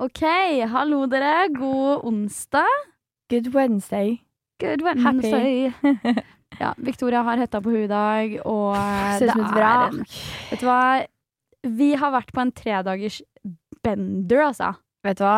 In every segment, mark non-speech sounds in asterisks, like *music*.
Ok, hallo dere. God onsdag. Good Wednesday. Good Wednesday. *laughs* ja, Victoria har hetta på huet i dag, og Ser er Vet du hva? Vi har vært på en tredagers bender, altså. Vet du hva?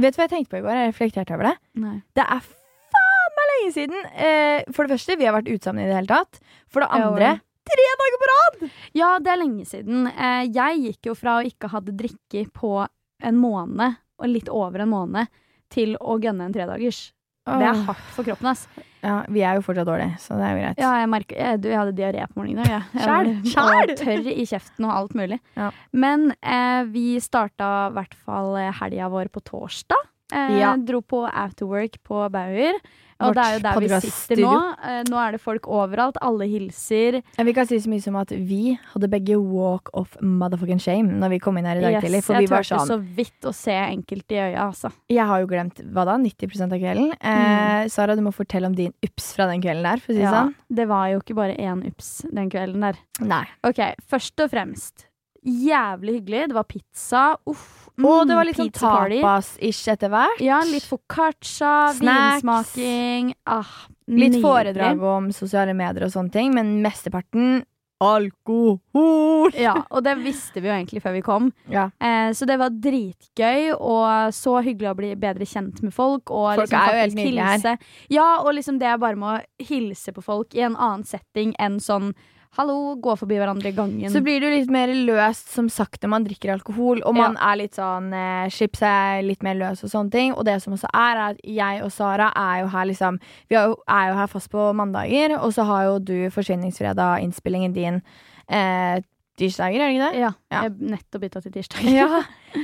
Vet du hva jeg tenkte på i går? Jeg reflekterte over det. Nei. Det er faen meg lenge siden! Eh, for det første, vi har vært ute sammen i det hele tatt. For det andre, tre dager på rad! Ja, det er lenge siden. Eh, jeg gikk jo fra å ikke ha drikke på en måned, og litt over en måned, til å gønne en tredagers. Det er hardt for kroppen, ass. Ja, vi er jo fortsatt dårlige, så det er jo greit. Ja, jeg merker jeg, du, jeg hadde diaré på morgenen i dag. jeg. Jeg var-? Tørr i kjeften og alt mulig. Ja. Men eh, vi starta i hvert fall eh, helga vår på torsdag. Eh, Ja. Dro på afterwork på Bauer. Og det er jo der vi sitter nå. Eh, nå er det folk overalt. Alle hilser. Vi kan si så mye som at vi hadde begge walk of motherfucking shame når vi kom inn her i dag Yes, tidlig. For jeg vi var turte sånn så vidt å se enkelte i øya, altså. Jeg har jo glemt hva da? 90% av kvelden. Eh, Sara, du må fortelle om din ups fra den kvelden der, for å si det Ja, sånn. det var jo ikke bare én ups den kvelden der. Nei. Ok, først og fremst. Jævlig hyggelig. Det var pizza. Uff. Og mm, det var litt sånn tapas-ish etter hvert. Ja, litt foccaccia, Snacks. vinsmaking. Ah, Litt foredrag om sosiale medier og sånne ting, men mesteparten alkohol. Ja, og det visste vi jo egentlig før vi kom. Ja. Eh, så det var dritgøy, og så hyggelig å bli bedre kjent med folk. Og Folk liksom er jo helt nydelige her. Ja, og liksom det bare med å hilse på folk i en annen setting enn sånn hallo, gå forbi hverandre i gangen. Så blir det jo litt mer løst, som sagt, når man drikker alkohol, og man er litt sånn eh, Chips er litt mer løs og sånne ting. Og det som også er, er at jeg og Sara er jo her liksom Vi er jo, er jo her fast på mandager, og så har jo du Forsvinningsfredag-innspillingen din eh, tirsdager, er det ikke det? ja, Ja. jeg nettopp bytta til tirsdag. Ja.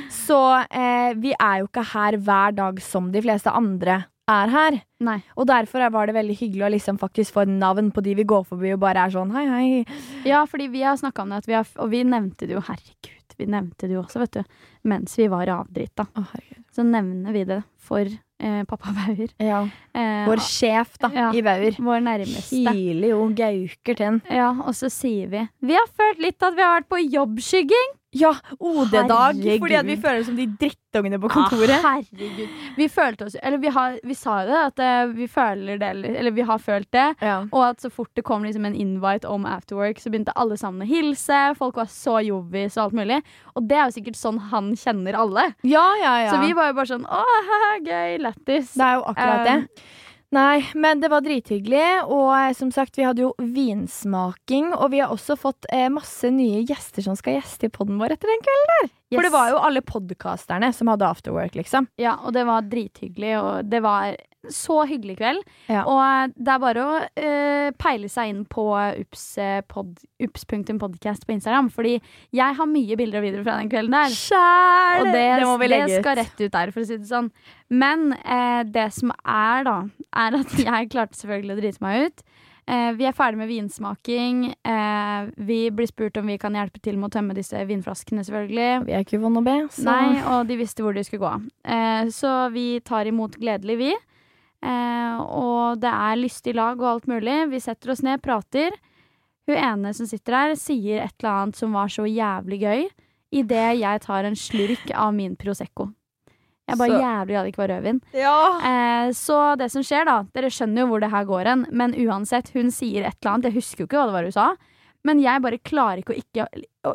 Så eh, vi er jo ikke her hver dag som de fleste andre er her. Nei. Og derfor var det veldig hyggelig å liksom faktisk få navn på de vi går forbi, og bare er sånn hei, hei. Ja, fordi vi har snakka om det, vi har, og vi nevnte det jo, herregud, vi nevnte det jo også, vet du, mens vi var avdrita. Oh. Så nevner vi det for eh, pappa Bauer. Ja. Eh, Vår sjef, da, Ja. i Bauer. vår nærmeste. Hyler jo gauker til den. Ja, og så sier vi Vi har følt litt at vi har vært på jobbskygging. Ja, OD-dag, fordi vi føler oss som de drittungene på kontoret. Ah, herregud. Vi følte oss Eller vi, har, vi sa jo det, at eh, vi føler det, eller, eller vi har følt det. Ja. Og at så fort det kom liksom en invite om afterwork, så begynte alle sammen å hilse. Folk var så jovis og alt mulig. Og det er jo sikkert sånn han kjenner alle. ja, ja, ja. Så vi var jo bare sånn å, haha, gøy, lættis. Det er jo akkurat um, det. Nei, men det var drithyggelig, og eh, som sagt, vi hadde jo vinsmaking, og vi har også fått eh, masse nye gjester som skal gjeste i podden vår etter den kvelden der. For det var jo alle podkasterne som hadde afterwork, liksom. Ja, og det var drithyggelig, og det var så hyggelig kveld. Ja. Og det er bare å uh, peile seg inn på ups, eh, ups.podcast på Instagram, fordi jeg har mye bilder og videoer fra den kvelden der. Sjæl! Og det, det må vi legge det skal rett ut der, for å si det sånn. Men uh, det som er, da, er at *laughs* jeg klarte selvfølgelig å drite meg ut. Uh, vi er ferdig med vinsmaking. Uh, vi blir spurt om vi kan hjelpe til med å tømme disse vinflaskene, selvfølgelig. Vi er ikke å B, så Nei, og de visste hvor de skulle gå. Uh, så vi tar imot gledelig, vi. Eh, og det er lystig lag og alt mulig. Vi setter oss ned, prater. Hun ene som sitter der, sier et eller annet som var så jævlig gøy, idet jeg tar en slurk av min Prosecco. Jeg bare Så- jævlig glad det ikke var rødvin. Ja. Eh, så det som skjer, da Dere skjønner jo hvor det her går hen, men uansett, hun sier et eller annet. Jeg husker jo ikke hva det var hun sa, men jeg bare klarer ikke å ikke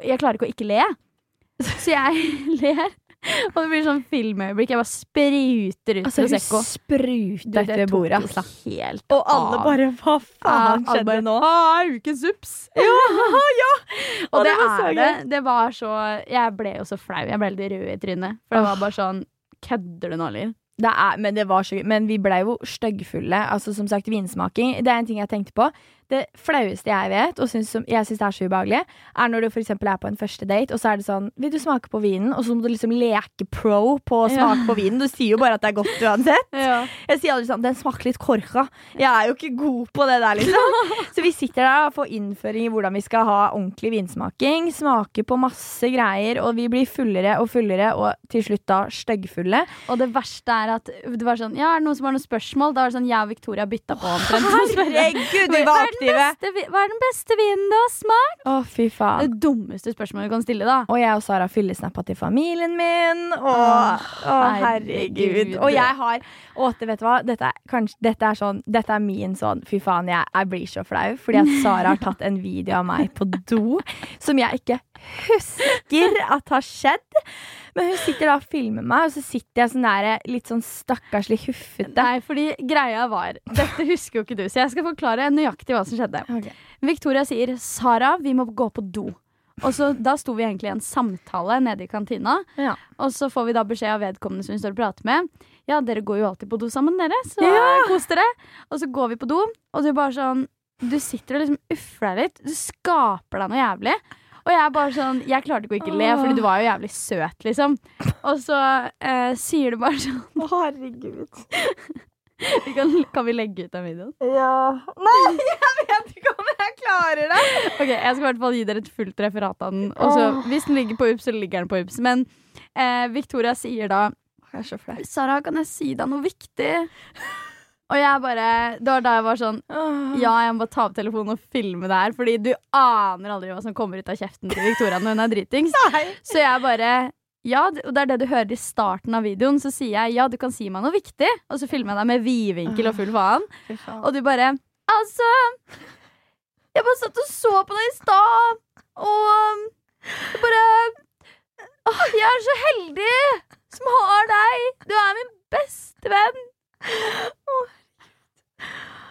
Jeg klarer ikke å ikke le. Så jeg *laughs* ler. *laughs* Og det blir sånn filmøyeblikk. Jeg bare spruter ut Altså, Prosecco. spruta det etter bordet, altså. Helt Og alle bare Hva faen Ja, skjedde nå? «Ah, ukens ups! Ja, ja! *laughs* Og det, det var er det. Det var så Jeg ble jo så flau. Jeg ble litt rød i trynet. For det var bare sånn Kødder du nå, Liv? Det er, men det var så gøy. Men vi blei jo styggfulle. Altså, som sagt, vinsmaking. Det er en ting jeg tenkte på. Det flaueste jeg vet, og synes, som jeg syns er så ubehagelig, er når du eksempel er på en første date, og så er det sånn Vil du smake på vinen? Og så må du liksom leke pro på å smake Ja. på vinen. Du sier jo bare at det er godt uansett. Ja. Jeg sier aldri sånn Den smaker litt korka. Jeg er jo ikke god på det der, liksom. *laughs* Så vi sitter der og får innføring i hvordan vi skal ha ordentlig vinsmaking. Smaker på masse greier, og vi blir fullere og fullere, og til slutt da styggfulle. Og det verste er at det var sånn Ja, er det noen som har noen spørsmål? Da var det sånn Jeg og Victoria bytta på omtrent. Herregud, vi var aktive! beste Hva er den beste vinen du har smakt? Å, fy faen. Det dummeste spørsmålet du kan stille, da. Og jeg og Sara fyllesnappa til familien min. Å, Åh, å, herregud. herregud. Og jeg har Å, vet du hva? Dette er, kanskje, dette er sånn Dette er min sånn Fy faen, jeg, jeg blir så flau. Fordi at Sara har tatt en video av meg på do som jeg ikke husker at har skjedd. Men hun sitter da og filmer meg, og så sitter jeg sånn der litt sånn stakkarslig huffete. Nei, fordi greia var Dette husker jo ikke du, så jeg skal forklare nøyaktig hva som skjedde. Okay. Victoria sier 'Sara, vi må gå på do'. Og så Da sto vi egentlig i en samtale nede i kantina. Ja. Og så får vi da beskjed av vedkommende som vi står og prater med. Ja, dere går jo alltid på do sammen, dere, så Ja. kos dere. Og så går vi på do, og du bare sånn Du sitter og liksom uffer deg litt. Du skaper deg noe jævlig. Og jeg er bare sånn Jeg klarte ikke å ikke le, fordi du var jo jævlig søt, liksom. Og så eh, sier du bare sånn Å, herregud. *laughs* vi kan, kan vi legge ut den videoen? Ja. Nei, *laughs* jeg vet ikke om jeg klarer det. Ok, Jeg skal i hvert fall gi dere et fullt referat av den. Og så, hvis den ligger på UPS, så ligger den på UPS. Men eh, Victoria sier da. Sara, kan jeg si deg noe viktig? Og jeg bare Det var da jeg var sånn Ja, jeg må bare ta opp telefonen og filme det her. Fordi du aner aldri hva som kommer ut av kjeften til Victoria når hun er dritings. *laughs* Så jeg bare ja, og det er det du hører i starten av videoen. Så sier jeg ja, du kan si meg noe viktig. Og så filmer jeg deg med vidvinkel og full faen. Og du bare Altså Jeg bare satt og så på deg i stad, og jeg bare Åh, Jeg er så heldig som har deg! Du er min beste venn!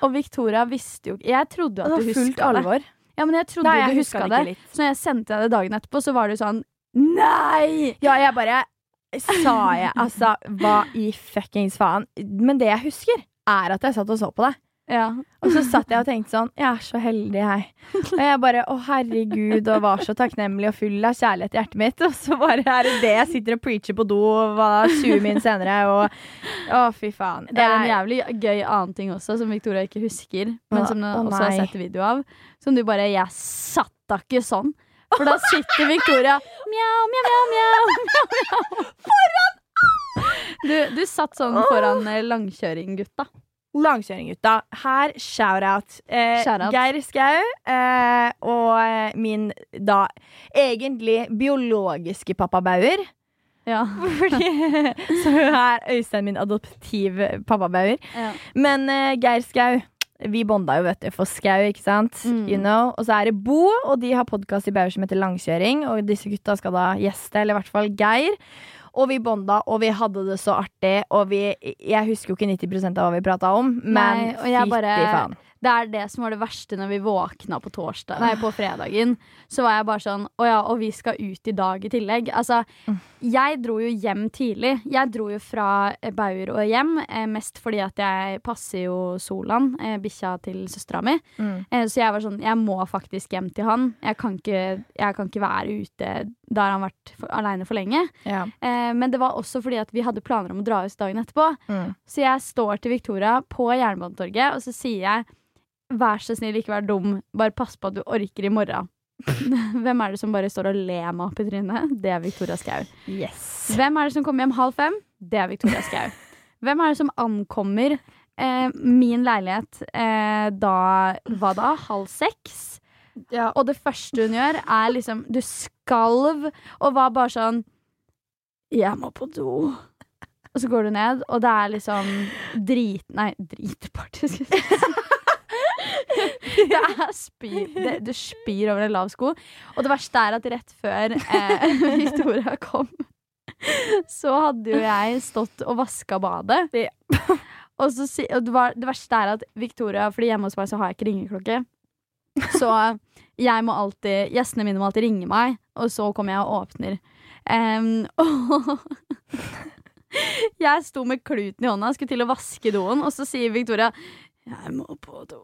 Og Victoria visste jo ikke Jeg trodde at du huska det. Ja, men jeg trodde Nei, jeg du huska det litt. Så når jeg sendte deg det dagen etterpå, så var du sånn Nei! Ja, jeg bare sa jeg Altså, hva i fuckings faen? Men det jeg husker, er at jeg satt og så på det. Ja. Og så satt jeg og tenkte sånn Jeg er så heldig, jeg. Og jeg bare Å, herregud, og var så takknemlig og full av kjærlighet i hjertet mitt. Og så bare er det det jeg sitter og preacher på do hva, 20 min senere, og Å, fy faen. Det er en jævlig gøy annen ting også, som Victoria ikke husker, men som du også har sett video av. Som du bare Jeg satt da ikke sånn. For da sitter Victoria mjau, mjau, mjau, mjau. mjau, mjau. Du, du satt sånn foran eh, langkjøring-gutta. Langkjøring-gutta. Her, shout-out. Eh, Shout-out. Geir Skau eh, og eh, min da egentlig biologiske pappa Bauer. Ja. *laughs* Fordi, så er Øystein min adoptiv pappa Bauer. Ja. Men eh, Geir Skau vi bonda jo, vet du, for Skau, ikke sant? Mm. You know? Og så er det Bo, og de har podkast i Bauer som heter Langkjøring. Og disse gutta skal da gjeste, eller i hvert fall Geir. Og vi bonda, og vi hadde det så artig. Og vi Jeg husker jo ikke 90% av hva vi prata om, men fytti faen. Det er det som var det verste når vi våkna på torsdag Nei, på fredagen. Så var jeg bare sånn Å ja, og vi skal ut i dag i tillegg. Altså, Mm. jeg dro jo hjem tidlig. Jeg dro jo fra eh, Bauer og hjem, eh, mest fordi at jeg passer jo Solan, eh, bikkja til søstera mi. Mm. Så jeg var sånn Jeg må faktisk hjem til han. Jeg kan ikke, jeg kan ikke være ute Da har han vært aleine for lenge. Ja. Men det var også fordi at vi hadde planer om å dra ut dagen etterpå. Mm. Så jeg står til Victoria på Jernbanetorget, og så sier jeg Vær så snill, ikke vær dum. Bare pass på at du orker i morgen. *laughs* Hvem er det som bare står og ler meg opp i trynet? Det er Victoria Skau. Yes. Hvem er det som kommer hjem halv fem? Det er Victoria Skau. Hvem er det som ankommer eh, min leilighet eh, da Hva da? Halv seks? Ja. Og det første hun gjør, er liksom Du skalv og var bare sånn Jeg må på do. Og så går du ned, og det er liksom drit... Nei, dritparty, skal jeg si. *laughs* Det er spy det, Du spyr over en lav sko. Og det verste er at rett før eh, *laughs* Victoria kom, så hadde jo jeg stått og vaska badet. Ja. Og, så, og det, var, det verste er at Victoria Fordi hjemme hos meg så har jeg ikke ringeklokke. Så jeg må alltid gjestene mine må alltid ringe meg, og så kommer jeg og åpner. Um, *laughs* og jeg sto med kluten i hånda, skulle til å vaske doen, og så sier Victoria jeg må på do.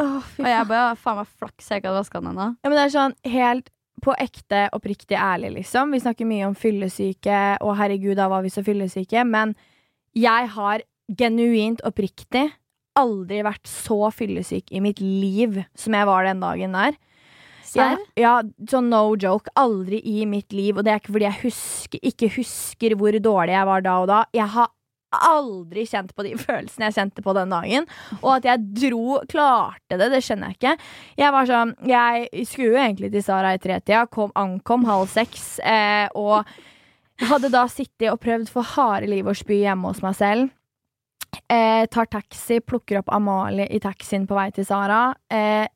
Oh, Og jeg bare faen meg flaks jeg ikke hadde vaska den ennå. Ja, men det er sånn helt på ekte, oppriktig ærlig, liksom. Vi snakker mye om fyllesyke, og herregud, da var vi så fyllesyke. Men jeg har genuint oppriktig aldri vært så fyllesyk i mitt liv som jeg var den dagen der. Jeg, ja, sånn no joke. Aldri i mitt liv. Og det er ikke fordi jeg husker, ikke husker hvor dårlig jeg var da og da. Jeg har aldri kjent på de *laughs* følelsene jeg kjente på den dagen. Og at jeg dro Klarte det, det skjønner jeg ikke. Jeg var sånn Jeg skulle jo egentlig til Sara i tretida, kom, ankom halv seks, eh, og hadde da sittet og prøvd for harde liv å spy hjemme hos meg selv. Eh, tar taxi, plukker opp Amalie i taxien på vei til Sara. Eh,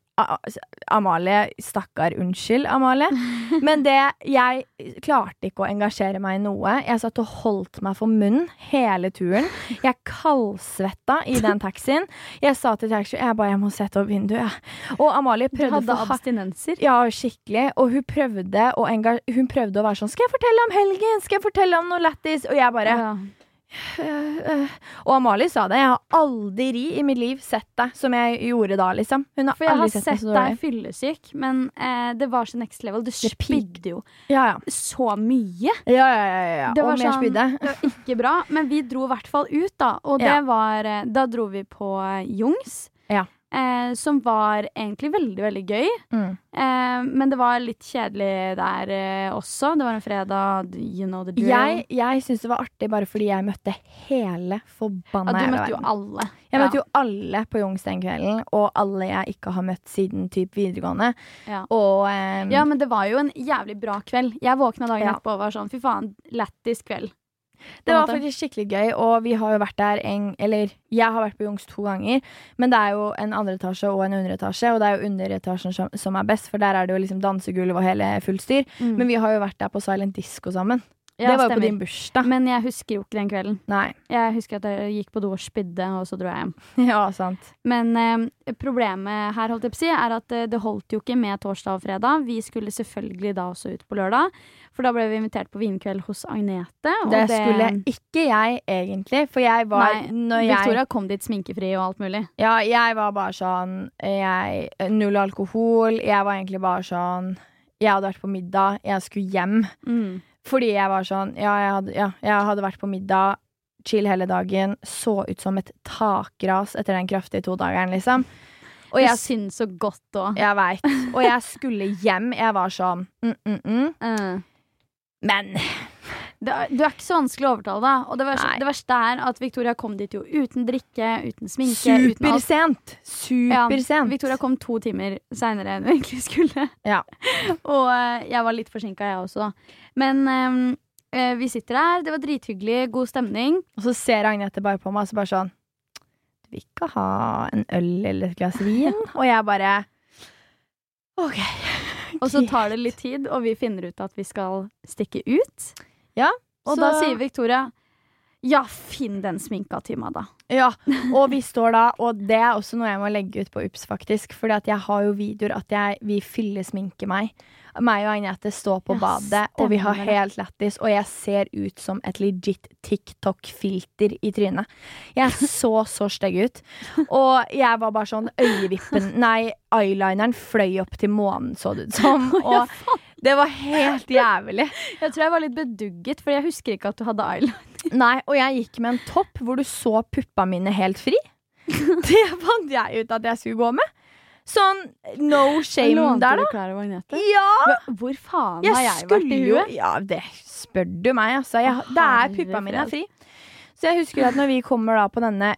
Amalie, stakkar, unnskyld, Amalie. *laughs* Men det, jeg klarte ikke å engasjere meg i noe. Jeg satt og holdt meg for munnen hele turen. Jeg kaldsvetta i den taxien. Jeg sa til taxien jeg bare, jeg må sette opp vinduet. Og Amalie Du prøvde hadde for abstinenser. ja, skikkelig. Og hun prøvde, å hun prøvde å være sånn 'Skal jeg fortelle om helgen? Skal jeg fortelle om noe lættis?' Og jeg bare Ja. Øh, øh. Og Amalie sa det. Jeg har aldri i mitt liv sett deg som jeg gjorde da, liksom. Hun har For jeg har sett sett deg fyllesyk, men eh, det var så next level. Du spydde jo Ja, ja. så mye. Ja, ja, ja, ja. Det var sånn- Det var ikke bra, men vi dro i hvert fall ut, da. Og *laughs* det var eh, Da dro vi på eh, Jungs. Ja. Eh, som var egentlig veldig, veldig gøy. Mm. Eh, men det var litt kjedelig der eh, også. Det var en fredag. You know the drill. Jeg, jeg syns det var artig bare fordi jeg møtte hele forbanna ja, du møtte jo alle. Jeg ja. møtte jo alle på Jungs den kvelden, og alle jeg ikke har møtt siden typ videregående. Ja. Og ehm, Ja, men det var jo en jævlig bra kveld. Jeg våkna dagen Ja. etterpå og var sånn fy faen, lættis kveld. Det var faktisk skikkelig gøy, og vi har jo vært der en Eller jeg har vært på Jungs to ganger, men det er jo en andre etasje og en underetasje, og det er jo underetasjen som, som er best, for der er det jo liksom dansegulv og hele fullt styr. Men vi har jo vært der på Silent Disco sammen. Ja, det var jo stemmer. på din bursdag. Men jeg husker jo ikke den kvelden. Nei. Jeg husker at jeg gikk på do og spydde, og så dro jeg hjem. *laughs* Ja, sant. Men eh, problemet her holdt jeg på å si, er at eh, det holdt jo ikke med torsdag og fredag. Vi skulle selvfølgelig da også ut på lørdag, for da ble vi invitert på vinkveld hos Agnete. Og Det skulle ikke jeg egentlig, for jeg var Nei, når jeg, Victoria kom dit sminkefri og alt mulig. Ja, jeg var bare sånn jeg, Null alkohol. Jeg var egentlig bare sånn Jeg hadde vært på middag, jeg skulle hjem. Mm. Fordi jeg var sånn Ja, jeg hadde, ja, jeg hadde vært på middag, chill hele dagen, så ut som et takras etter den kraftige todageren, liksom. Og jeg, syns så godt òg. jeg veit. Og jeg skulle hjem. Jeg var sånn mm, mm, mm. *laughs* Men Det, er- du er ikke så vanskelig å overtale, da. Og det verste, det verste er at Victoria kom dit jo uten drikke, uten sminke, Supersent! supersent! Ja, Victoria kom to timer seinere enn hun egentlig skulle. Ja. *laughs* og eh, jeg var litt forsinka, jeg også. Men eh, vi sitter der, det var drithyggelig, god stemning. Og så ser Agnete bare på meg og så bare sånn Du vil ikke ha en øl eller et glass vin? *laughs* og jeg bare OK. Og så tar det litt tid, og vi finner ut at vi skal stikke ut. Ja, Og så- da sier Victoria ja, finn den sminka til meg, da. Ja, *laughs* og vi står da, og det er også noe jeg må legge ut på Ups, faktisk. Fordi at jeg har jo videoer at jeg, vi fyllesminker meg. Meg og Agnete står på Ja, badet, og vi har helt lættis. Og jeg ser ut som et legit TikTok-filter i trynet. Jeg så *laughs* så stygg ut. Og jeg var bare sånn Øyevippen *laughs* Nei, eyelineren fløy opp til månen, så det ut som. Og det var helt jævlig. *laughs* Jeg tror jeg var litt bedugget, for jeg husker ikke at du hadde eyeliner. *laughs* Nei, og jeg gikk med en topp hvor du så puppa mine helt fri. *laughs* Det fant jeg ut at jeg skulle gå med. Sånn no shame Lånte der, du da. klær og magneter? Ja! Hvor faen Jeg har jeg vært i huet? Ja, det spør du meg, altså. Jeg, det er puppa mine er fri. Så jeg husker at når vi kommer da på denne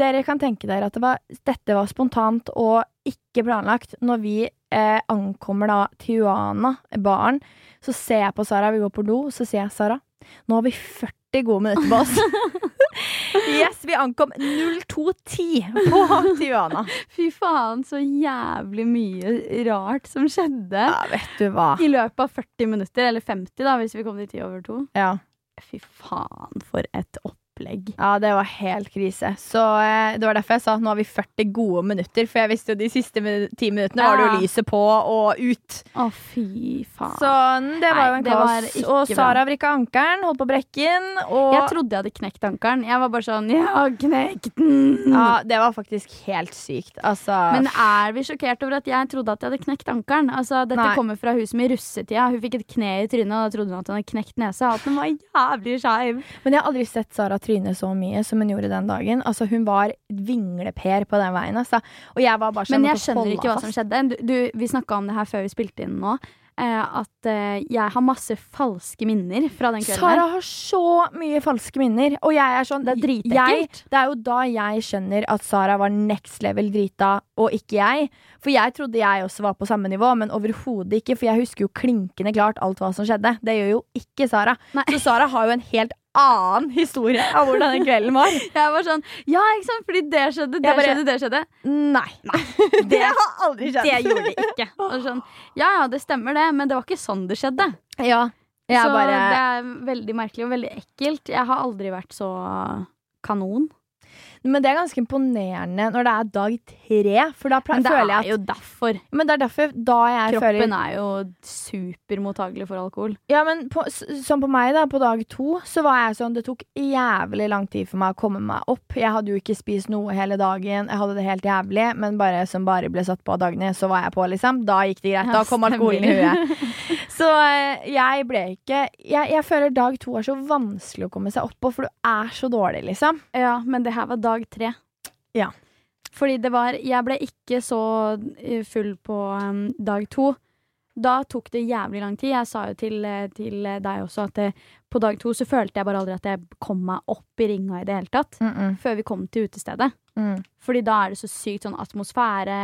Dere kan tenke dere at det var, dette var spontant og ikke planlagt. Når vi eh, ankommer da Tijuana, baren, så ser jeg på Sara, vi går på do, så sier jeg Sara, nå har vi 40 gode minutter på oss. *laughs* yes, vi ankom 0210 på Tijuana. Fy faen, så jævlig mye rart som skjedde. Ja, vet du hva. I løpet av 40 minutter, eller 50 da, hvis vi kom til 10 over 2. Ja. Fy faen, for et opplegg. Opplegg. Ja, det var helt krise. Så eh, det var derfor jeg sa at nå har vi 40 gode minutter. For jeg visste jo de siste min ti minuttene var det jo lyset på og ut. Å, fy faen. Så mm, det var jo en kaos. Og. Sara vrikka ankelen, holdt på å brekke den. Og jeg trodde jeg hadde knekt ankelen. Jeg var bare sånn Ja, knekt den! ja, det var faktisk helt sykt. Altså Men er vi sjokkert over at jeg trodde at jeg hadde knekt ankelen? Altså, dette Nei. kommer fra hun som i russetida. Hun fikk et kne i trynet, og da trodde hun at hun hadde knekt nesa. At den var jævlig skeiv. Men jeg har aldri sett Sara tryne så mye som hun gjorde den dagen. Altså, hun var vingleper på den veien. Altså. Og jeg var bare sånn Men jeg skjønner ikke hva som skjedde. Du, du, vi snakka om det her før vi spilte inn nå. Eh, at eh, jeg har masse falske minner fra den kvelden. Sara har så mye falske minner, og jeg er sånn Det er jeg, dritekkelt. Det er jo da jeg skjønner at Sara var next level drita, og ikke jeg. For jeg trodde jeg også var på samme nivå, men overhodet ikke. For jeg husker jo klinkende klart alt hva som skjedde. Det gjør jo ikke Sara. Nei. Så Sara har jo en helt annen historie av hvordan den kvelden var. *laughs* Jeg var sånn Ja, ikke sant? Fordi det skjedde, det bare- skjedde, det skjedde. Nei. *laughs* Det har aldri skjedd. Det gjorde det ikke. Sånn, ja ja, det stemmer det, men det var ikke sånn det skjedde. Ja. Så bare det er veldig merkelig og veldig ekkelt. Jeg har aldri vært så kanon. Men det er ganske imponerende når det er dag tre, for da Men det føler jeg er jo derfor. Men det er derfor da jeg føler Kroppen er jo supermottagelig for alkohol. Ja, men på, som på meg, da, på dag to, så var jeg sånn Det tok jævlig lang tid for meg å komme meg opp. Jeg hadde jo ikke spist noe hele dagen. Jeg hadde det helt jævlig, men bare som bare ble satt på av Dagny, så var jeg på, liksom. Da gikk det greit. Da kom alkoholen i huet. *laughs* Så eh, jeg ble ikke jeg, jeg føler dag to er så vanskelig å komme seg opp på, for du er så dårlig, liksom. Ja, men det her var dag tre. Ja. Fordi det var Jeg ble ikke så eh, full på um, dag to. Da tok det jævlig lang tid. Jeg sa jo til, eh, til deg også at det, på dag to så følte jeg bare aldri at jeg kom meg opp i ringa i det hele tatt. Før vi kom til utestedet. Mm. Fordi da er det så sykt sånn atmosfære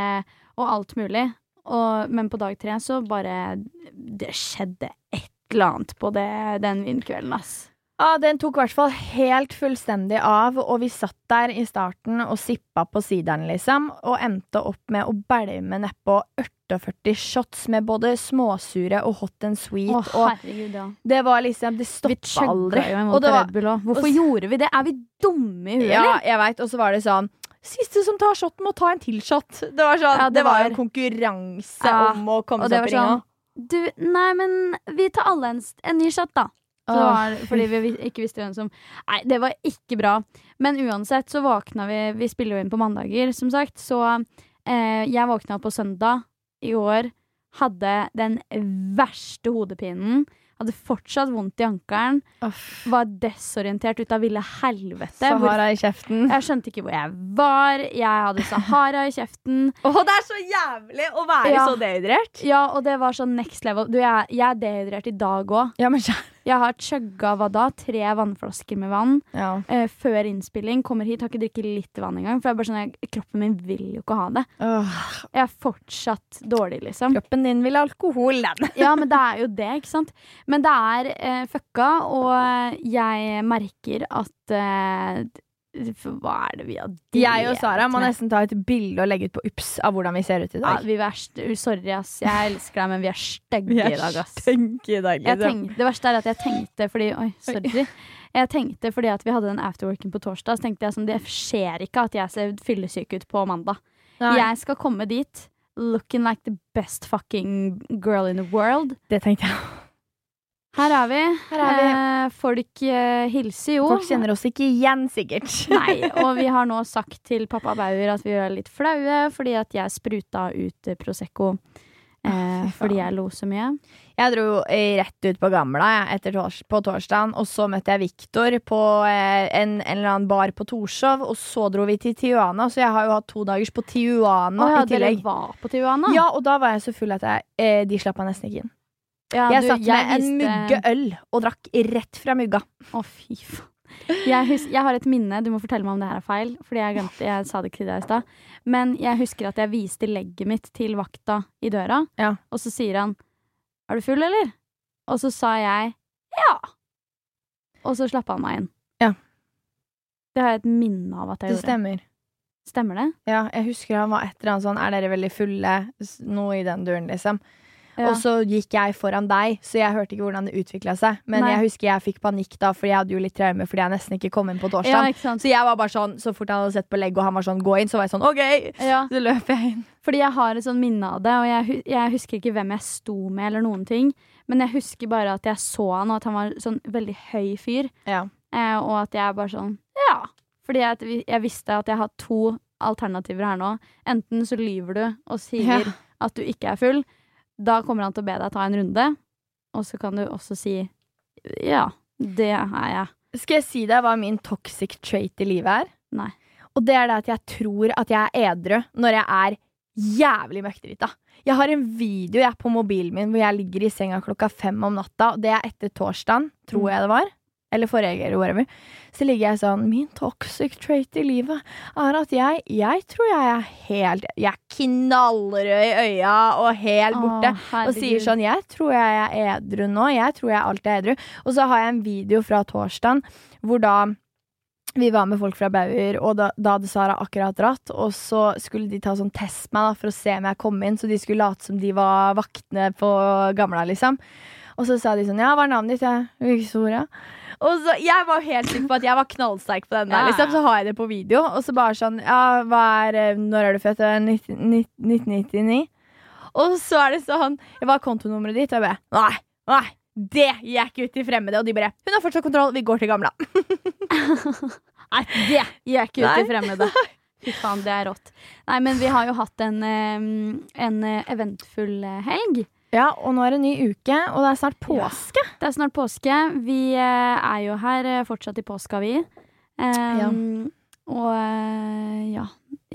og alt mulig. Og, men på dag tre så bare Det skjedde et eller annet på det, den vindkvelden, ass. Ja, den tok i hvert fall helt fullstendig av, og vi satt der i starten og sippa på sideren, liksom, og endte opp med å bælme nedpå 48 shots med både småsure og hot and sweet, Å, herregud, ja. det var liksom Det stoppa aldri. jo imot Og det var. Hvorfor og gjorde vi det? Er vi dumme i huet, ja, jeg veit, og så var det sånn Siste som tar shoten, må ta en til shot. Det var sånn, Ja, det, det var en konkurranse Ja, om å komme seg opp i ringa. sånn Du, nei, men vi tar alle en, en ny shot, da. Var, fordi vi vi- ikke visste hvem som Nei, det var ikke bra. Men uansett så våkna vi Vi spiller jo inn på mandager, som sagt. Så eh, jeg våkna på søndag i år. Hadde den verste hodepinen. Hadde fortsatt vondt i ankelen. Var desorientert ut av ville helvete. Hvor, Sahara i kjeften. jeg skjønte ikke hvor jeg var. Jeg hadde Sahara i kjeften. *laughs* Åh, det er så jævlig å være Ja. så dehydrert. Ja, og det var sånn next level. Du, jeg, jeg er dehydrert i dag òg. Ja, men kjære. Jeg har chugga hva da? Tre vannflasker med vann Ja. uh, før innspilling. Kommer hit, har ikke drukket litt vann engang. For jeg er bare sånn, kroppen min vil jo ikke ha det. Uh. Jeg er fortsatt dårlig, liksom. kroppen din vil ha alkohol, den. Ja, men det er jo det, ikke sant. Men det er uh, fucka, og jeg merker at eh, Hva er det vi har Jeg og Sara må nesten ta et bilde og legge ut på Ups av hvordan vi ser ut i ja, dag. vi er Sorry, ass. Jeg elsker deg, men vi er stygge *laughs* i dag, ass. i dag. liksom. det verste er at jeg tenkte fordi Oi, sorry. Jeg tenkte fordi at vi hadde den afterworken på torsdag, så tenkte jeg sånn Det skjer ikke at jeg ser fyllesyk ut på mandag. Jeg skal komme dit looking like the best fucking girl in the world. Det tenkte jeg. Her er vi. Her er vi. Eh, folk eh, hilser jo. Folk kjenner oss ikke igjen, sikkert. *laughs* Nei, *laughs* og vi har nå sagt til pappa Bauer at vi er litt flaue fordi at jeg spruta ut eh, Prosecco. Eh, fordi jeg lo så mye. Jeg dro eh, rett ut på Gamla jeg, tors på torsdagen, og så møtte jeg Viktor på eh, en, en eller annen bar på Torshov, og så dro vi til Tijuana, så jeg har jo hatt to dagers på Tijuana oh, ja, i tillegg. dere var på Tijuana? Ja, og da var jeg så full at jeg, eh, de slapp meg nesten ikke inn. Ja, Jeg du, satt med en viste- mugge øl og drakk rett fra mugga. Å, fy faen. Jeg, husker, jeg har et minne, du må fortelle meg om det her er feil, Fordi jeg glemte, jeg sa det ikke til deg i stad. Men jeg husker at jeg viste legget mitt til vakta i døra, Ja. og så sier han 'Er du full, eller?' Og så sa jeg 'ja'. Og så slappa han meg inn. Ja. Det har jeg et minne av at jeg Det gjorde. stemmer. Stemmer det? Ja, jeg husker han var et eller annet sånn Er dere veldig fulle? Noe i den duren, liksom. Ja. og så gikk jeg foran deg, så jeg hørte ikke hvordan det utvikla seg. Men Nei. jeg husker jeg fikk panikk da, fordi jeg hadde jo litt traume fordi jeg nesten ikke kom inn på torsdag. Ja, så jeg var bare sånn, så fort han hadde sett på legg og han var sånn 'gå inn', så var jeg sånn 'OK'. Ja. Så løp jeg inn. Fordi jeg har et sånn minne av det, og jeg, jeg husker ikke hvem jeg sto med, eller noen ting. Men jeg husker bare at jeg så han, og at han var sånn veldig høy fyr. Ja. Eh, og at jeg bare sånn Ja. Fordi jeg, jeg visste at jeg har to alternativer her nå. Enten så lyver du og sier Ja. at du ikke er full. Da kommer han til å be deg ta en runde. Og så kan du også si ja, det er jeg. Skal jeg si deg hva min toxic trait i livet er? Nei. Og det er det at jeg tror at jeg er edru når jeg er jævlig møkkdrita. Jeg har en video jeg på mobilen min hvor jeg ligger i senga klokka fem om natta. Og det er etter torsdagen, tror Mm. jeg det var. Eller forrige eller whatever. Så ligger jeg sånn Min toxic trait i livet er at jeg Jeg tror jeg er helt Jeg er knallrød i øya og helt borte. Åh, Og sier sånn Jeg tror jeg er edru nå. Jeg tror jeg alltid er edru. Og så har jeg en video fra torsdagen hvor da vi var med folk fra Bauer, og da, da hadde Sara akkurat dratt. Og så skulle de ta sånn test meg da, for å se om jeg kom inn, så de skulle late som de var vaktene på Gamla, liksom. Og så sa de sånn Ja, hva er navnet ditt? Jeg, Victoria. Og så, Jeg var helt sikker på at jeg var knallsterk på den der. Liksom, så har jeg det på video. Og så bare sånn Ja, hva er eh, Når er du født? «Jeg er 19 1999. Og så er det sånn Hva er kontonummeret ditt? Og jeg bare Nei, nei, det ikke ut til fremmede. Og de bare Hun har fortsatt kontroll, vi går til Gamla. *laughs* Nei, det ikke ut til fremmede. *laughs* Fy faen, det er rått. Nei, men vi har jo hatt en, eh, en eventfull eh, helg. Ja, og nå er det en ny uke, og det er snart påske. Det er snart påske. Vi eh, er jo her eh, fortsatt i påska, vi. Um, Ja. Og eh, ja.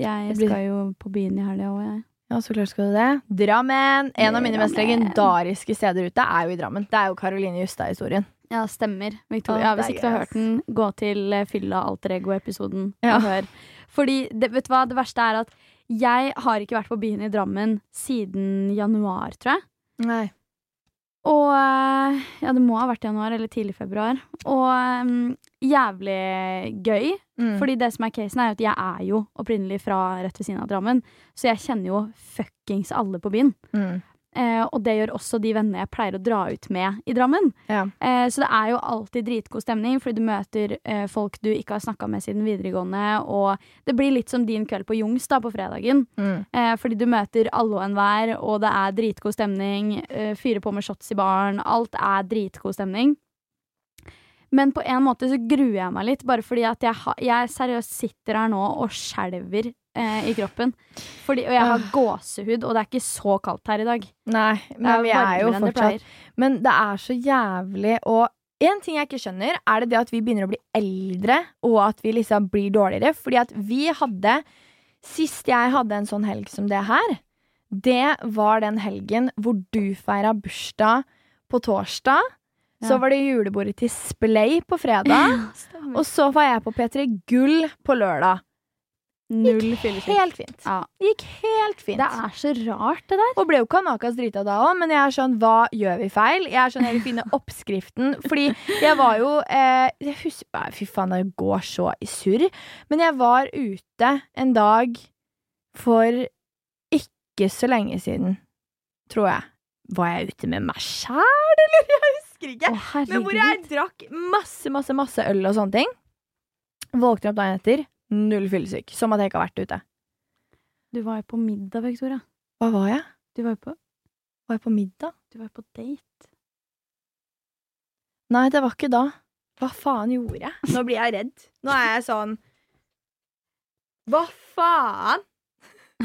Jeg skal jo på byen i helga òg, jeg. Ja, så klart skal du det. Drammen! En av mine mest legendariske steder ute er jo i Drammen. Det er jo Karoline Justad-historien. Ja, stemmer. Victoria. hvis ikke du har hørt den, gå til Fylla alter ego-episoden Ja. hør. Fordi, det, vet du hva, det verste er at jeg har ikke vært på byen i Drammen siden januar, tror jeg. Nei. Og eh, ja, det må ha vært januar eller tidlig februar. Og um, jævlig gøy. Mm. Fordi det som er casen, er at jeg er jo opprinnelig fra rett ved siden av Drammen. Så jeg kjenner jo fuckings alle på byen. Mm. Eh, og det gjør også de vennene jeg pleier å dra ut med i Drammen. Ja. Eh, så det er jo alltid dritgod stemning, fordi du møter eh, folk du ikke har snakka med siden videregående. Og det blir litt som din kveld på Jungs da, på fredagen. Mm. Eh, fordi du møter alle og enhver, og det er dritgod stemning. Fyrer på med shots i baren. Alt er dritgod stemning. Men på en måte så gruer jeg meg litt, bare fordi at jeg, jeg seriøst sitter her nå og skjelver eh, i kroppen. Fordi, og jeg har Ah. gåsehud, og det er ikke så kaldt her i dag. Nei, men vi er jo fortsatt. Men det er så jævlig Og en ting jeg ikke skjønner, er det det at vi begynner å bli eldre, og at vi liksom blir dårligere. Fordi at vi hadde Sist jeg hadde en sånn helg som det her, det var den helgen hvor du feira bursdag på torsdag. Så var det julebordet til Splay på fredag. *laughs* Og så var jeg på P3 Gull på lørdag. Null fyllesyk. Helt fint. Ja. Gikk helt fint. Det er så rart, det der. Og ble jo kanakas drita da òg, men jeg er sånn, hva gjør vi feil? Jeg er sånn, jeg vil finne oppskriften. Fordi jeg var jo eh, jeg husker, Fy faen, det går så i surr. Men jeg var ute en dag for ikke så lenge siden, tror jeg. Var jeg ute med meg sjæl, eller? Jeg husker ikke. Å, Men hvor jeg drakk masse, masse, masse øl og sånne ting. Våkner opp dagen etter, null fyllesyk. Som at jeg ikke har vært ute. Du var jo på middag, Victoria. Hva var jeg? Du var jo på, Var jeg på middag? du var jo på date. Nei, det var ikke da. Hva faen gjorde jeg? Nå blir jeg redd. Nå er jeg sånn Hva faen? *laughs*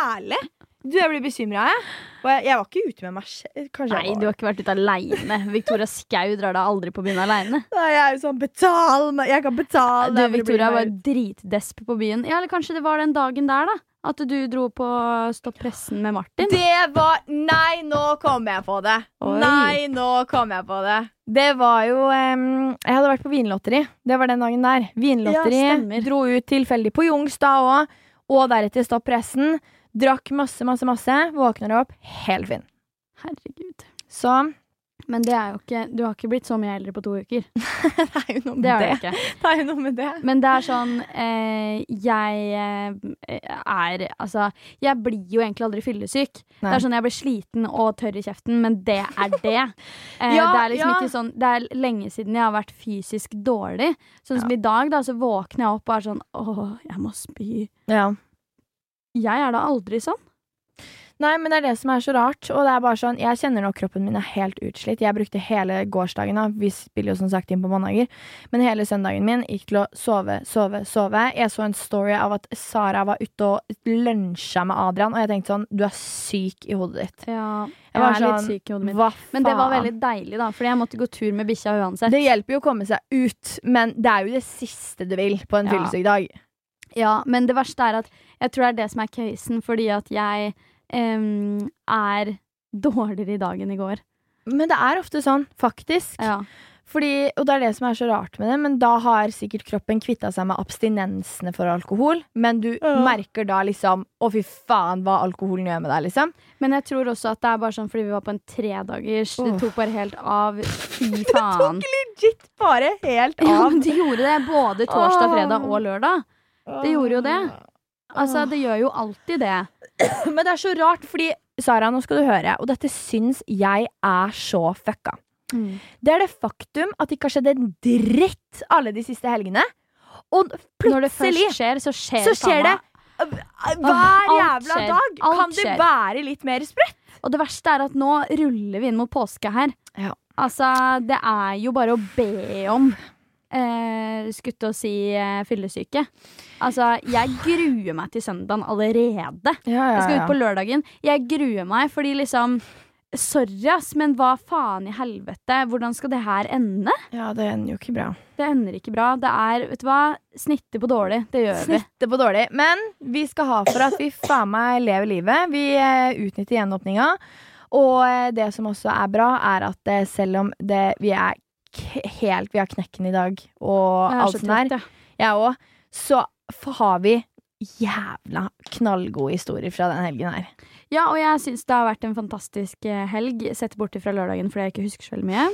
Ærlig? Du, jeg blir bekymra, jeg. Og jeg, jeg var ikke ute med meg selv. Nei, du har ikke vært ute aleine. *laughs* Victoria Skau drar deg aldri på byen aleine. Jeg er jo sånn Betal meg! Jeg kan betale! Du, Victoria var dritdesp på byen. Ja, eller kanskje det var den dagen der, da. At du dro på Stopp pressen med Martin. Det var Nei, nå kom jeg på det! Oi. Nei, nå kom jeg på det. Det var jo um, Jeg hadde vært på vinlotteri. Det var den dagen der. Vinlotteri. Ja, dro ut tilfeldig på Youngsstad òg. Og deretter Stopp pressen. Drakk masse, masse, masse. Våkner opp helt fin. Herregud. Så Men det er jo ikke Du har ikke blitt så mye eldre på to uker. *laughs* det er jo noe med Det det. ikke. Det er jo noe med det. Men det er sånn eh, Jeg eh, er Altså, jeg blir jo egentlig aldri fyllesyk. Det er sånn Jeg blir sliten og tørr i kjeften, men det er det. *laughs* Eh, Ja, det er liksom ja. ikke sånn Det er lenge siden jeg har vært fysisk dårlig. Sånn som Ja. i dag, da, så våkner jeg opp og er sånn Åh, jeg må spy. Ja. Jeg er da aldri sånn. Nei, men det er det som er så rart. Og det er bare sånn, Jeg kjenner nå kroppen min er helt utslitt. Jeg brukte hele gårsdagen, da. vi spiller jo som sagt inn på mandager, men hele søndagen min gikk til å sove, sove, sove. Jeg så en story av at Sara var ute og lunsja med Adrian, og jeg tenkte sånn Du er syk i hodet ditt. Ja, Jeg jeg er er litt sånn, syk i hodet mitt. Hva faen? Men det var veldig deilig, da, fordi jeg måtte gå tur med bikkja uansett. Det hjelper jo å komme seg ut, men det er jo det siste du vil på en Ja. fyllesyk dag. Ja, men det verste er at jeg tror det er det som er casen, fordi at jeg um, er dårligere i dag enn i går. Men det er ofte sånn, faktisk. Ja. Fordi, og det er det som er så rart med det, men da har sikkert kroppen kvitta seg med abstinensene for alkohol. Men du Ja. merker da liksom Å, fy faen, hva alkoholen gjør med deg, liksom. Men jeg tror også at det er bare sånn fordi vi var på en tredagers. Oh. Det tok bare helt av. *laughs* Fy faen. Legit bare helt av. Ja, men det gjorde det både torsdag, fredag og lørdag. Det gjorde jo det. Altså, det gjør jo alltid det. *clears throat* Men det er så rart, fordi Sara, nå skal du høre, og dette syns jeg er så fucka. Det er det faktum at det ikke har skjedd en dritt alle de siste helgene. Og plutselig Når det først skjer, så skjer, så skjer det hver jævla dag. Kan det være litt mer sprøtt? Og det verste er at nå ruller vi inn mot påske her. Ja. Altså, det er jo bare å be om eh, Skutt å si eh, fyllesyke. Altså, jeg gruer meg til søndagen allerede. Jeg skal ut på lørdagen. Jeg gruer meg fordi liksom Sorry, ass, men hva faen i helvete? Hvordan skal det her ende? Ja, det ender jo ikke bra. Det ender ikke bra. Det er, vet du hva, snitte på dårlig. Det gjør vi. Snitte på dårlig. Men vi skal ha for at vi faen meg lever livet. Vi eh, utnytter gjenåpninga. Og eh, det som også er bra, er at eh, selv om det, vi er helt Vi har knekken i dag og alt så sånt der, jeg. òg, så har vi jævla knallgode historier fra den helgen her. Ja, og jeg syns det har vært en fantastisk eh, helg, sett bort fra lørdagen fordi jeg ikke husker så veldig mye.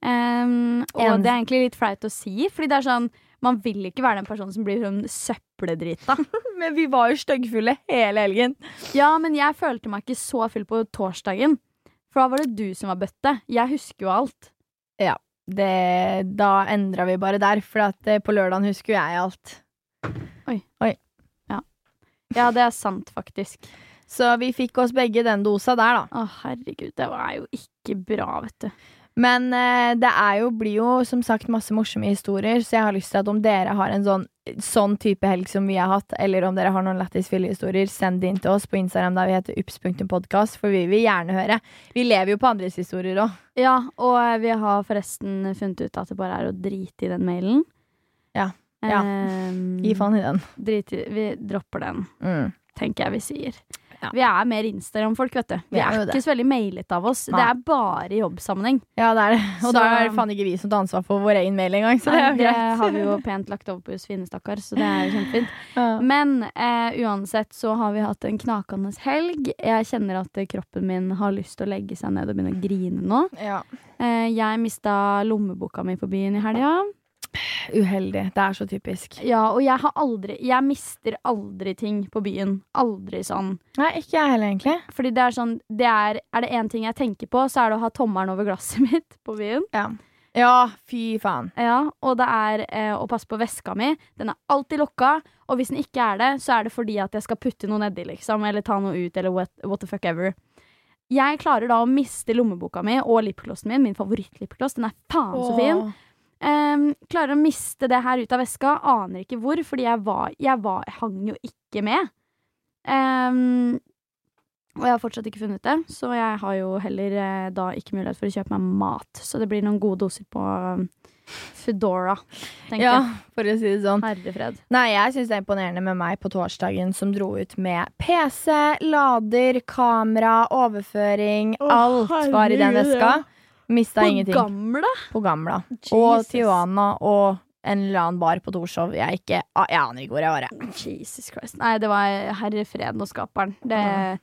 Um, og En- det er egentlig litt flaut å si, fordi det er sånn man vil ikke være den personen som blir sånn søppeldrita. *laughs* Men vi var jo styggfulle hele helgen. ja, men jeg følte meg ikke så full på torsdagen. For da var det du som var bøtte. Jeg husker jo alt. Det, da endra vi bare der, for at eh, på lørdagen husker jeg alt. Oi Ja, det er sant, faktisk. Så vi fikk oss begge den dosa der, da. Å, herregud, det var jo ikke bra, vet du. Men eh, det jo, blir jo som sagt masse morsomme historier, så jeg har lyst til at om dere har en sånn, sånn type helg som vi har hatt, eller om dere har noen lættis fyllehistorier, send det inn til oss på Instagram der vi heter ups.podkast, for vi vil gjerne høre. Vi lever jo på andres historier òg. Ja, og eh, vi har forresten funnet ut at det bare er å drite i den mailen. Ja, ja. Um, Gi faen i den. Drit i Vi dropper den, Mm. tenker jeg vi sier. Ja. Vi er mer Instagram-folk, vet du. Vi, Vi er er, ikke så veldig mailete av oss. Nei. Det er bare i jobbsammenheng. Ja, det er det. Og Så- da er det faen ikke vi som tar ansvar for vår egen mail engang, så det er det har vi jo pent lagt over på Josefine, stakkar, så det er jo kjempefint. *laughs* Ja. Men eh, uansett så har vi hatt en knakende helg. Jeg kjenner at kroppen min har lyst til å legge seg ned og begynne å grine nå. Ja. Eh, jeg mista lommeboka mi på byen i helga. Uheldig. Det er så typisk. Ja, og jeg har aldri Jeg mister aldri ting på byen. Aldri sånn. Nei, ikke jeg heller, egentlig. Fordi det er sånn det er, er det én ting jeg tenker på, så er det å ha tommelen over glasset *laughs* mitt på byen. Ja. ja, fy faen. Ja, Og det er eh, å passe på veska mi. Den er alltid lokka. Og hvis den ikke er det, så er det fordi at jeg skal putte noe nedi, liksom. Eller ta noe ut, eller what, what the fuck ever. Jeg klarer da å miste lommeboka mi og lipglossen min. Min favoritt-lipgloss. Den er faen så fin. Åh. Ehm, klarer å miste det her ut av veska. Aner ikke hvor, fordi jeg var Jeg, var, jeg hang jo ikke med. Um, og jeg har fortsatt ikke funnet det, så jeg har jo heller eh, da ikke mulighet for å kjøpe meg mat. Så det blir noen gode doser på um, Foodora, tenker Ja, jeg. for å si det sånn. Herrefred. Nei, jeg syns det er imponerende med meg på torsdagen som dro ut med PC, lader, kamera, overføring. Å, alt var i den veska. ja. Mista På ingenting. gamle? på Gamla. Og Tijuana og en eller annen bar på Torshov. Jeg, ikke, jeg aner ikke hvor jeg var. jeg. Jesus Christ. Nei, det var herre fred og skaperen. Det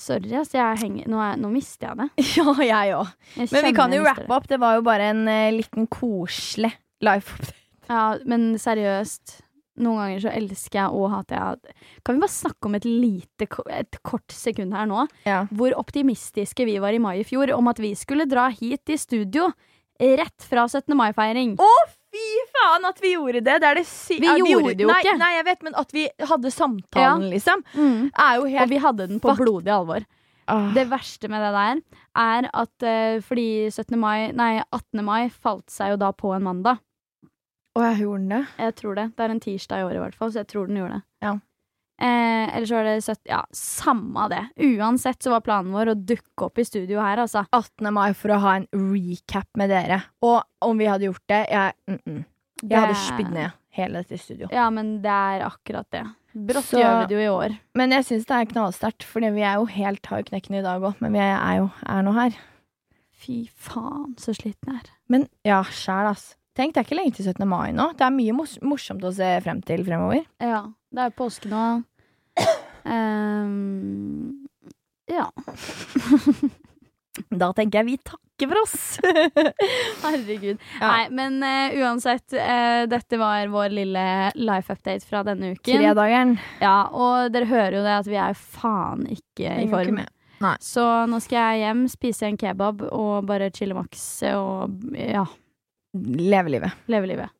Sorry, ass. Nå, er, nå mister jeg det. *laughs* Ja, jeg òg. Men vi kan jo rappe opp. Det var jo bare en uh, liten koselig life update. Ja, men seriøst. Noen ganger så elsker jeg og hater jeg Kan vi bare snakke om et lite, et kort sekund her nå? Ja. Hvor optimistiske vi var i mai i fjor om at vi skulle dra hit i studio rett fra 17. mai-feiring. Å, fy faen at vi gjorde det! Det er det sy Vi Ja, gjorde det jo nei, ikke. Nei, jeg vet, men at vi hadde samtalen, liksom, Mm. er jo Og vi hadde den på blodig alvor. Ah. Det verste med det der er at uh, fordi 17. mai, nei, 18. mai falt seg jo da på en mandag. Å, jeg gjorde den det? Jeg tror det. Det er en tirsdag i år i hvert fall, så jeg tror den gjorde det. Ja. Eh, eller så var det 17... Ja, samme det. Uansett så var planen vår å dukke opp i studio her, altså. 18. mai for å ha en recap med dere. Og om vi hadde gjort det Jeg, mm -mm. jeg hadde Det- spydd ned hele dette studio. Ja, men det er akkurat det. Brått Så- gjør vi det jo i år. Men jeg syns det er knallsterkt, for vi er jo helt har jo knekken i dag òg. Men vi er jo er nå her. Fy faen, så sliten jeg er. Men ja, sjæl, ass. Tenk, det er ikke lenge til 17. mai nå. Det er mye mors morsomt å se frem til fremover. Ja. Det er jo påske nå. Um, ja. Da tenker jeg vi takker for oss. *laughs* Herregud. Ja. Nei, men uh, uansett, Uh, dette var vår lille life update fra denne uken. Tredageren. Ja, og dere hører jo det at vi er faen ikke i form. ikke. Så nå skal jeg hjem, spise en kebab og bare chille maks og ja, Leve livet. leve livet.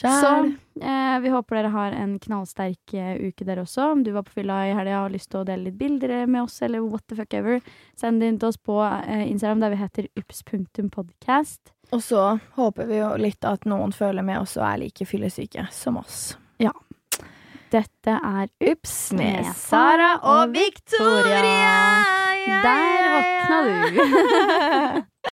Så eh, vi håper dere har en knallsterk eh, uke, dere også. Om du var på fylla i helga og har lyst til å dele litt bilder med oss, eller what the fuck ever, send det inn til oss på eh, Instagram, der vi heter ups.podcast. Og så håper vi jo litt at noen føler med oss og er like fyllesyke som oss. Ja. Dette er Ups Med Sara og Victoria. Der våkna du. *laughs*